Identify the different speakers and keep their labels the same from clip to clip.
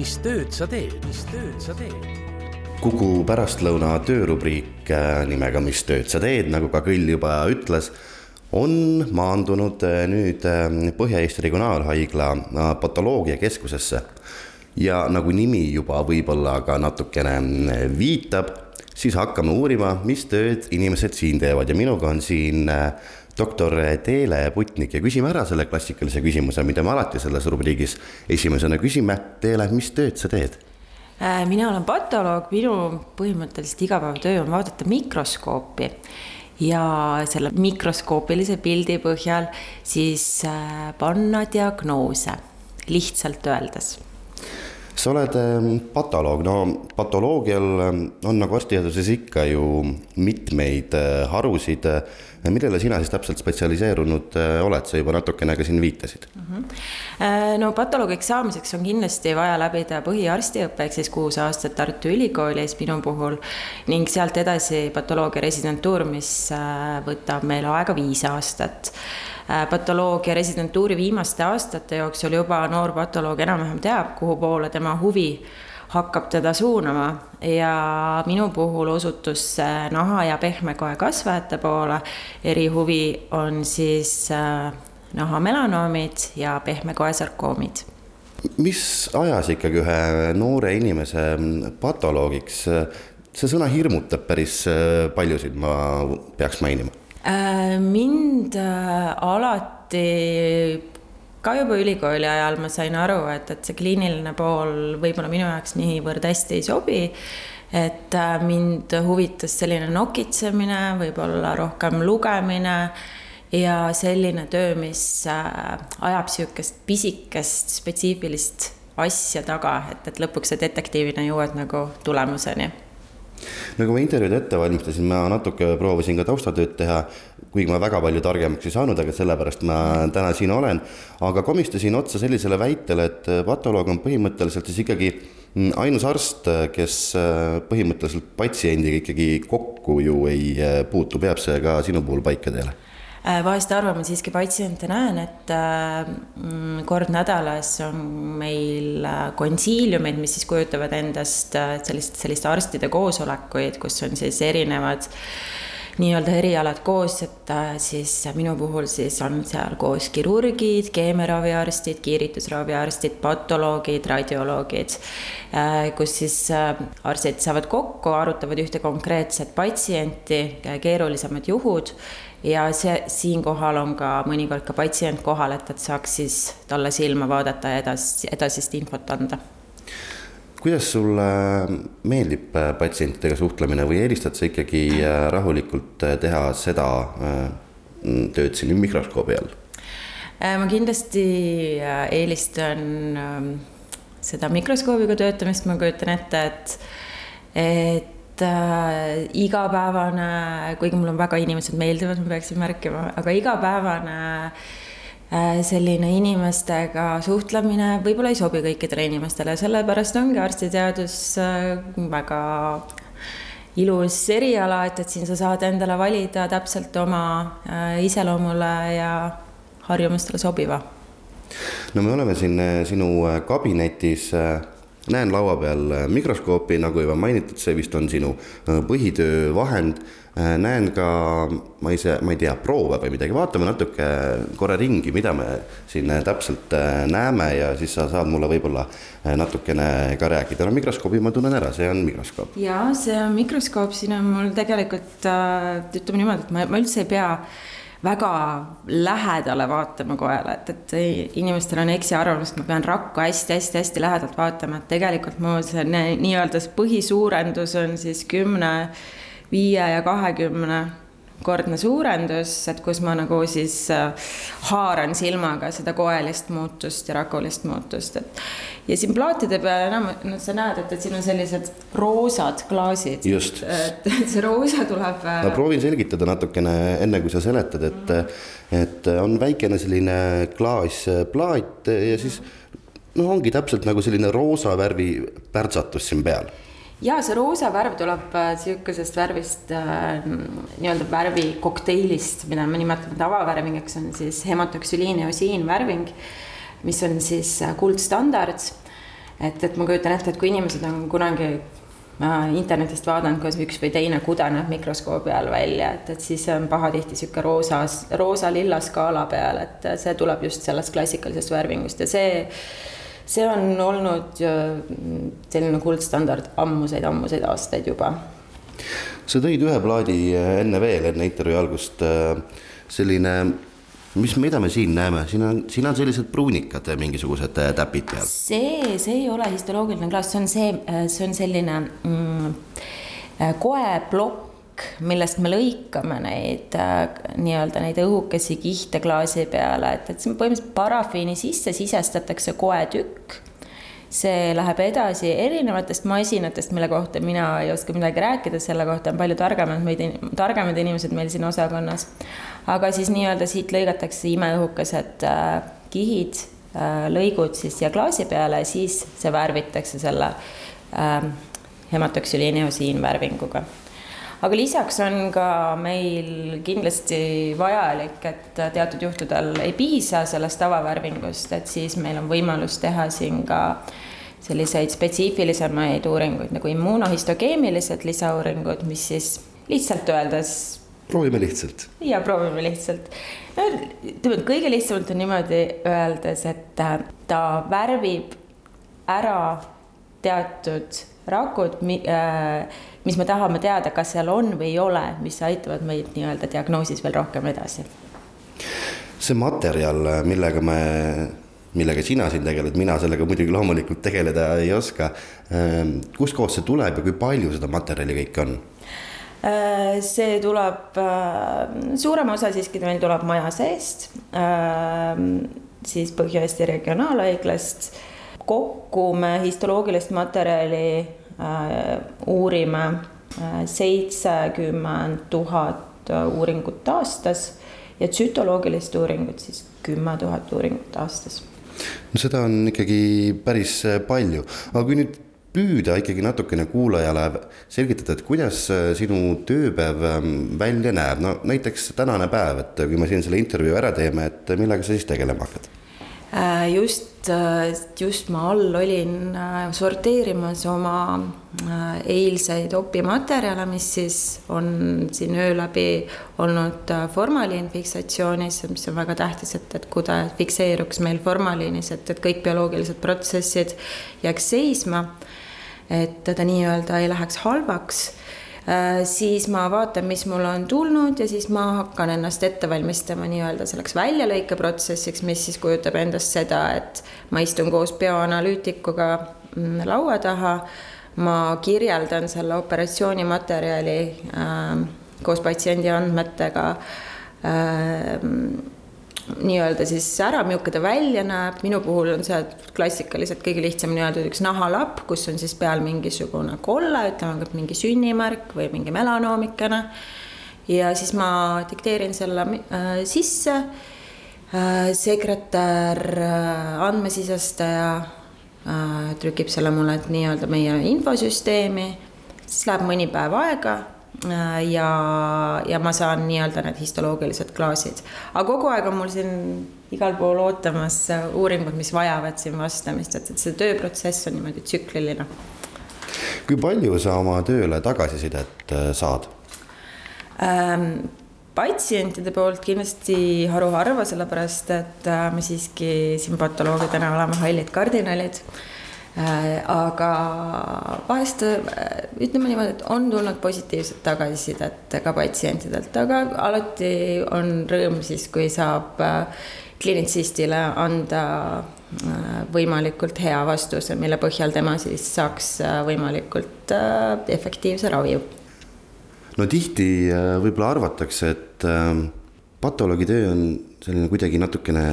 Speaker 1: mis tööd sa teed, mis tööd sa teed?
Speaker 2: Kuku pärastlõuna töörubriik äh, nimega Mis tööd sa teed, nagu ka Küll juba ütles, on maandunud äh, nüüd äh, Põhja-Eesti Regionaalhaigla patoloogiakeskusesse. ja nagu nimi juba võib-olla ka natukene viitab, siis hakkame uurima, mis tööd inimesed siin teevad. Ja minuga on siin doktor Teele Putnik. Ja küsime ära selle klassikalise küsimuse, mida me alati selles rubriigis esimesena küsime. Teele, mis tööd sa teed?
Speaker 3: Äh, mina olen patoloog, minu põhimõtteliselt igapäevatöö on vaadata mikroskoopi. Ja selle mikroskoopilise pildi põhjal siis äh, panna diagnoose, lihtsalt öeldes
Speaker 2: sa oled patoloog, no patoloogial on nagu arstiteaduses ikka ju mitmeid äh, harusid. millele sina siis täpselt spetsialiseerunud äh, oled, sa juba natukene ka siin viitasid mm.
Speaker 3: -hmm. no patoloogiks saamiseks on kindlasti vaja läbida põhiarstiõpe ehk siis kuus aastat Tartu Ülikoolis minu puhul ning sealt edasi patoloogia residentuur, mis võtab meil aega viis aastat Äh, patoloogia residentuuri viimaste aastate jooksul juba noor patoloog enam-vähem teab, kuhu poole tema huvi hakkab teda suunama ja minu puhul osutus see naha- ja pehmekoe kasvajate poole. erihuvi on siis äh, nahamelanoomid ja pehmekoe sarkoomid
Speaker 2: mis ajas ikkagi ühe noore inimese patoloogiks? see sõna hirmutab päris äh, paljusid, ma peaks mainima
Speaker 3: Äh, mind alati ka juba ülikooli ajal ma sain aru, et, et see kliiniline pool võib-olla minu jaoks niivõrd hästi ei sobi. et äh, mind huvitas selline nokitsemine, võib-olla rohkem lugemine ja selline töö, mis ajab sihukest pisikest spetsiifilist asja taga, et, et lõpuks sa detektiivina jõuad nagu tulemuseni
Speaker 2: nagu ma intervjuud ette valmistasin, ma natuke proovisin ka taustatööd teha, kuigi ma väga palju targemaks ei saanud, aga sellepärast ma täna siin olen. aga komistasin otsa sellisele väitele, et patoloog on põhimõtteliselt siis ikkagi ainus arst, kes põhimõtteliselt patsiendiga ikkagi kokku ju ei puutu, peab see ka sinu puhul paika teile?
Speaker 3: Äh, vahest arvama siiski patsiente näen, et äh, kord nädalas on meil äh, konsiiliumid, mis siis kujutavad endast sellist, sellist arstide koosolekuid, kus on siis erinevad nii-öelda erialad koos, et siis minu puhul siis on seal koos kirurgid, keemiaraviarstid, kiiritusraviarstid, patoloogid, radioloogid, kus siis arstid saavad kokku, arutavad ühte konkreetset patsienti, keerulisemad juhud ja see, siinkohal on ka mõnikord ka patsient kohal, et, et saaks siis talle silma vaadata ja edas, edasist infot anda.
Speaker 2: Kuidas sulle meeldib äh, patsientidega suhtlemine või eelistad sa ikkagi äh, rahulikult äh, teha seda tööd siin mikroskoobi all?
Speaker 3: ma kindlasti eelistan ähm, seda mikroskoobiga töötamist, ma kujutan ette, et, et igapäevane, kuigi mul on väga inimesed meeldivad, ma peaksin märkima, aga igapäevane äh, selline inimestega suhtlemine võib-olla ei sobi kõikidele inimestele, sellepärast ongi arstiteadus äh, väga ilus eriala, et, et siin sa saad endale valida täpselt oma äh, iseloomule ja harjumustele sobiva.
Speaker 2: no me oleme siin äh, sinu äh, kabinetis näen laua peal äh, mikroskoopi, nagu juba mainitud, see vist on sinu äh, põhitöövahend. Äh, näen ka, ma ise, ma ei tea, proove või midagi, vaatame natuke korra ringi, mida me siin täpselt näeme ja siis sa saad mulle võib-olla natukene ka rääkida. no mikroskoobi ma tunnen ära, see on mikroskoop.
Speaker 3: ja see on mikroskoop, siin on mul tegelikult ütleme niimoodi, et ma, ma üldse ei pea väga lähedale vaatama koele, et, et inimestel on eksiarvamus, et ma pean rakku hästi-hästi-hästi lähedalt vaatama, et tegelikult mu see nii-öelda põhisuurendus on siis kümne, viie ja kahekümne kordne suurendus, et kus ma nagu siis äh, haaran silmaga seda koelist muutust ja rakulist muutust, et. ja siin plaatide peal enam, no sa näed, et, et siin on sellised roosad klaasid.
Speaker 2: just.
Speaker 3: et see roosa tuleb.
Speaker 2: Äh, ma proovin selgitada natukene, enne kui sa seletad, et, et on väikene selline klaasplaat ja siis noh, ongi täpselt nagu selline roosa värvi pärtsatus siin peal
Speaker 3: ja see roosa värv tuleb äh, sihukesest värvist äh, nii-öelda värvikokteilist, mida me nimetame tavavärvingiks, on siis hematoksüliin ja osiin värving, mis on siis äh, kuldstandard et, et ma kujutan ette, et kui inimesed on kunagi äh, internetist vaadanud, kuidas üks või teine kude näeb mikroskoobi all välja, et, et siis on pahatihti niisugune roosas, roosa-lilla skaala peal, et see tuleb just sellest klassikalisest värvingust ja see, see on olnud selline kuldstandard ammuseid-ammuseid aastaid juba.
Speaker 2: sa tõid ühe plaadi enne veel, enne intervjuu algust, selline mis, mida me siin näeme, siin on, siin on sellised pruunikad, mingisugused äh, täpid peal.
Speaker 3: see, see ei ole histoloogiline klaas, see on see, äh, see on selline mm, äh, koeplokk, millest me lõikame neid nii-öelda neid õhukesi kihte klaasi peale, et, et on põhimõtteliselt parafiini sisse sisestatakse koetükk see läheb edasi erinevatest masinatest, mille kohta mina ei oska midagi rääkida, selle kohta on palju targemad meid, targemad inimesed meil siin osakonnas. aga siis nii-öelda siit lõigatakse imeõhukesed äh, kihid äh,, lõigud siis siia klaasi peale ja siis see värvitakse selle äh, hematoksüliineosiin värvinguga aga lisaks on ka meil kindlasti vajalik, et teatud juhtudel ei piisa sellest tavavärvingust, et siis meil on võimalus teha siin ka selliseid spetsiifilisemaid uuringuid nagu immuunohistokeemilised lisauuringud, mis siis lihtsalt öeldes
Speaker 2: proovime lihtsalt.
Speaker 3: ja proovime lihtsalt. no ütleme, et kõige lihtsamalt on niimoodi öeldes, et ta värvib ära teatud rakud, äh, mis me tahame teada, kas seal on või ei ole, mis aitavad meid nii-öelda diagnoosis veel rohkem edasi.
Speaker 2: see materjal, millega me, millega sina siin tegeled, mina sellega muidugi loomulikult tegeleda ei oska. Ähm, kustkohast see tuleb ja kui palju seda materjali kõike on?
Speaker 3: Äh, see tuleb, äh, suurem osa siiski meil tuleb maja seest, siis Põhja-Eesti Regionaalhaiglast kokku me histoloogilist materjali uurime äh, seitsekümmend tuhat äh, uuringut aastas ja tsütoloogilist uuringut siis kümme tuhat uuringut aastas.
Speaker 2: no seda on ikkagi päris palju, aga kui nüüd püüda ikkagi natukene kuulajale selgitada, et kuidas sinu tööpäev ähm, välja näeb, no näiteks tänane päev, et kui me siin selle intervjuu ära teeme, et millega sa siis tegelema hakkad?
Speaker 3: Äh, just, äh, just ma all olin äh, sorteerimas oma eilseid opimaterjale, mis siis on siin öö läbi olnud formaliinfiksatsioonis, mis on väga tähtis, et, et kude fikseeruks meil formaliinis, et, et kõik bioloogilised protsessid jääks seisma. et ta nii-öelda ei läheks halvaks Äh, siis ma vaatan, mis mul on tulnud ja siis ma hakkan ennast ette valmistama nii-öelda selleks väljalõikeprotsessiks, mis siis kujutab endast seda, et ma istun koos bioanalüütikuga mm, laua taha, ma kirjeldan selle operatsioonimaterjali äh, koos patsiendi andmetega äh, nii-öelda siis ära, milline ta välja näeb, minu puhul on see klassikaliselt kõige lihtsam nii-öelda üks nahalapp, kus on siis peal mingisugune kolle, ütleme, mingi sünnimärk või mingi melanoomikene. ja siis ma dikteerin selle äh, sisse äh,. sekretär äh,, andmesisestaja äh, trükib selle mulle nii-öelda meie infosüsteemi, siis läheb mõni päev aega ja, ja ma saan nii-öelda need histoloogilised klaasid. aga kogu aeg on mul siin igal pool ootamas uuringud, mis vajavad siin vastamist, et, et see tööprotsess on niimoodi tsükliline.
Speaker 2: kui palju sa oma tööle tagasisidet äh, saad
Speaker 3: ähm,? patsientide poolt kindlasti haruharva, sellepärast et äh, me siiski siin patoloogidena oleme hallid kardinalid Äh, aga vahest äh, ütleme niimoodi, et on tulnud positiivset tagasisidet ka patsientidelt, aga alati on rõõm siis, kui saab äh, klinitsistile anda võimalikult hea vastuse, mille põhjal tema siis saaks võimalikult efektiivse ravi.
Speaker 2: no tihti võib-olla arvatakse, et patoloogi töö on selline kuidagi natukene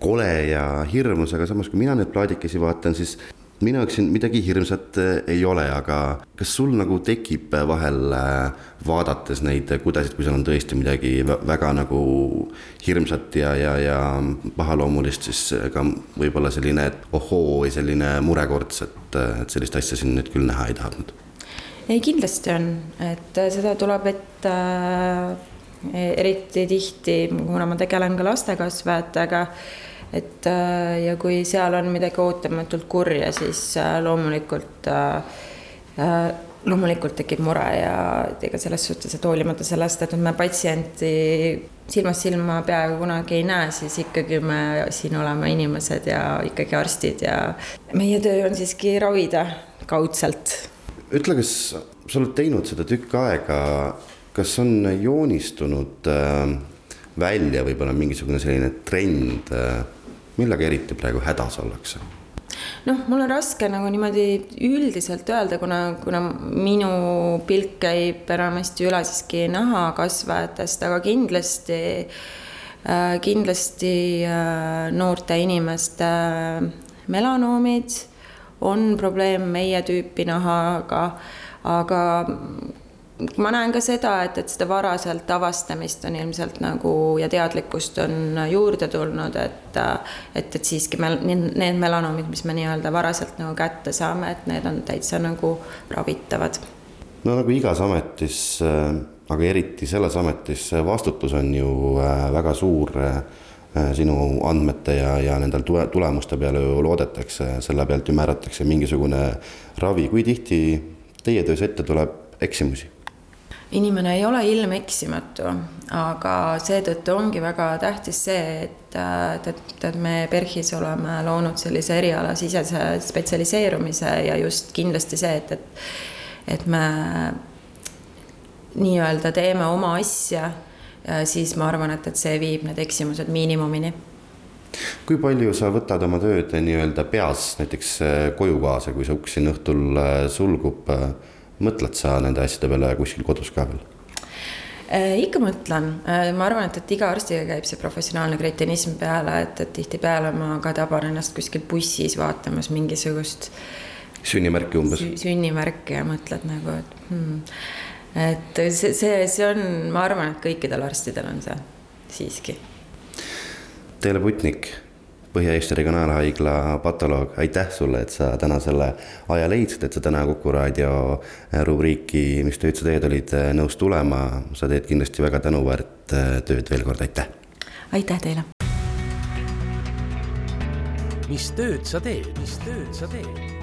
Speaker 2: kole ja hirmus, aga samas, kui mina neid plaadikesi vaatan, siis minu jaoks siin midagi hirmsat äh, ei ole, aga kas sul nagu tekib vahel äh, vaadates neid kudesid, kui seal on tõesti midagi väga nagu hirmsat ja, ja, ja pahaloomulist, siis ka võib-olla selline ohoo või selline murekorts, et, et sellist asja siin nüüd küll näha ei tahtnud?
Speaker 3: ei, kindlasti on, et seda tuleb ette äh, eriti tihti, kuna ma tegelen ka lastekasvajatega et äh, ja kui seal on midagi ootamatult kurja, siis äh, loomulikult äh, loomulikult tekib mure ja ega selles suhtes, et hoolimata sellest, et me patsienti silmast silma peaaegu kunagi ei näe, siis ikkagi me siin oleme inimesed ja ikkagi arstid ja meie töö on siiski ravida kaudselt.
Speaker 2: ütle, kas sa oled teinud seda tükk aega, kas on joonistunud välja võib-olla mingisugune selline trend, millega eriti praegu hädas ollakse?
Speaker 3: noh, mul on raske nagu niimoodi üldiselt öelda, kuna, kuna minu pilk käib enamasti üle siiski nahakasvajatest, aga kindlasti äh,, kindlasti äh, noorte inimeste melanoomid on probleem meie tüüpi nahaga, aga ma näen ka seda, et, et seda varaselt avastamist on ilmselt nagu ja teadlikkust on juurde tulnud, et et, et siiski mel-, need melanoomid, mis me nii-öelda varaselt nagu kätte saame, et need on täitsa nagu ravitavad.
Speaker 2: no nagu igas ametis, aga eriti selles ametis, vastutus on ju äh, väga suur äh, sinu andmete ja, ja nendel tule, tulemuste peale ju loodetakse, selle pealt ju määratakse mingisugune ravi, kui tihti teie töös ette tuleb eksimusi?
Speaker 3: Inimene ei ole ilmeksimatu, aga seetõttu ongi väga tähtis see, et, et, et, me PERHis oleme loonud sellise erialasisese spetsialiseerumise ja just kindlasti see, et, et, et me nii-öelda teeme oma asja, siis ma arvan, et, et see viib need eksimused miinimumini.
Speaker 2: Kui palju sa võtad oma tööd nii-öelda peas näiteks koju kaasa, kui see uks siin õhtul sulgub mõtled sa nende asjade peale kuskil kodus ka veel?
Speaker 3: Äh, ikka mõtlen, äh, ma arvan, et, et iga arstiga käib see professionaalne kretinism peale, et, et tihtipeale ma ka taban ennast kuskil bussis vaatamas mingisugust.
Speaker 2: sünnimärki umbes
Speaker 3: sü. sünnimärki ja mõtled nagu, et hmm. et see, see, see on, ma arvan, et kõikidel arstidel on see siiski.
Speaker 2: Teele Putnik Põhja-Eesti Regionaalhaigla patoloog, aitäh sulle, et sa täna selle aja leidsid, et sa täna Kuku raadio rubriiki Mis tööd sa teed, olid äh, nõus tulema. sa teed kindlasti väga tänuväärt äh, tööd, veel kord aitäh.
Speaker 3: aitäh teile.
Speaker 1: mis tööd sa teed, mis tööd sa teed?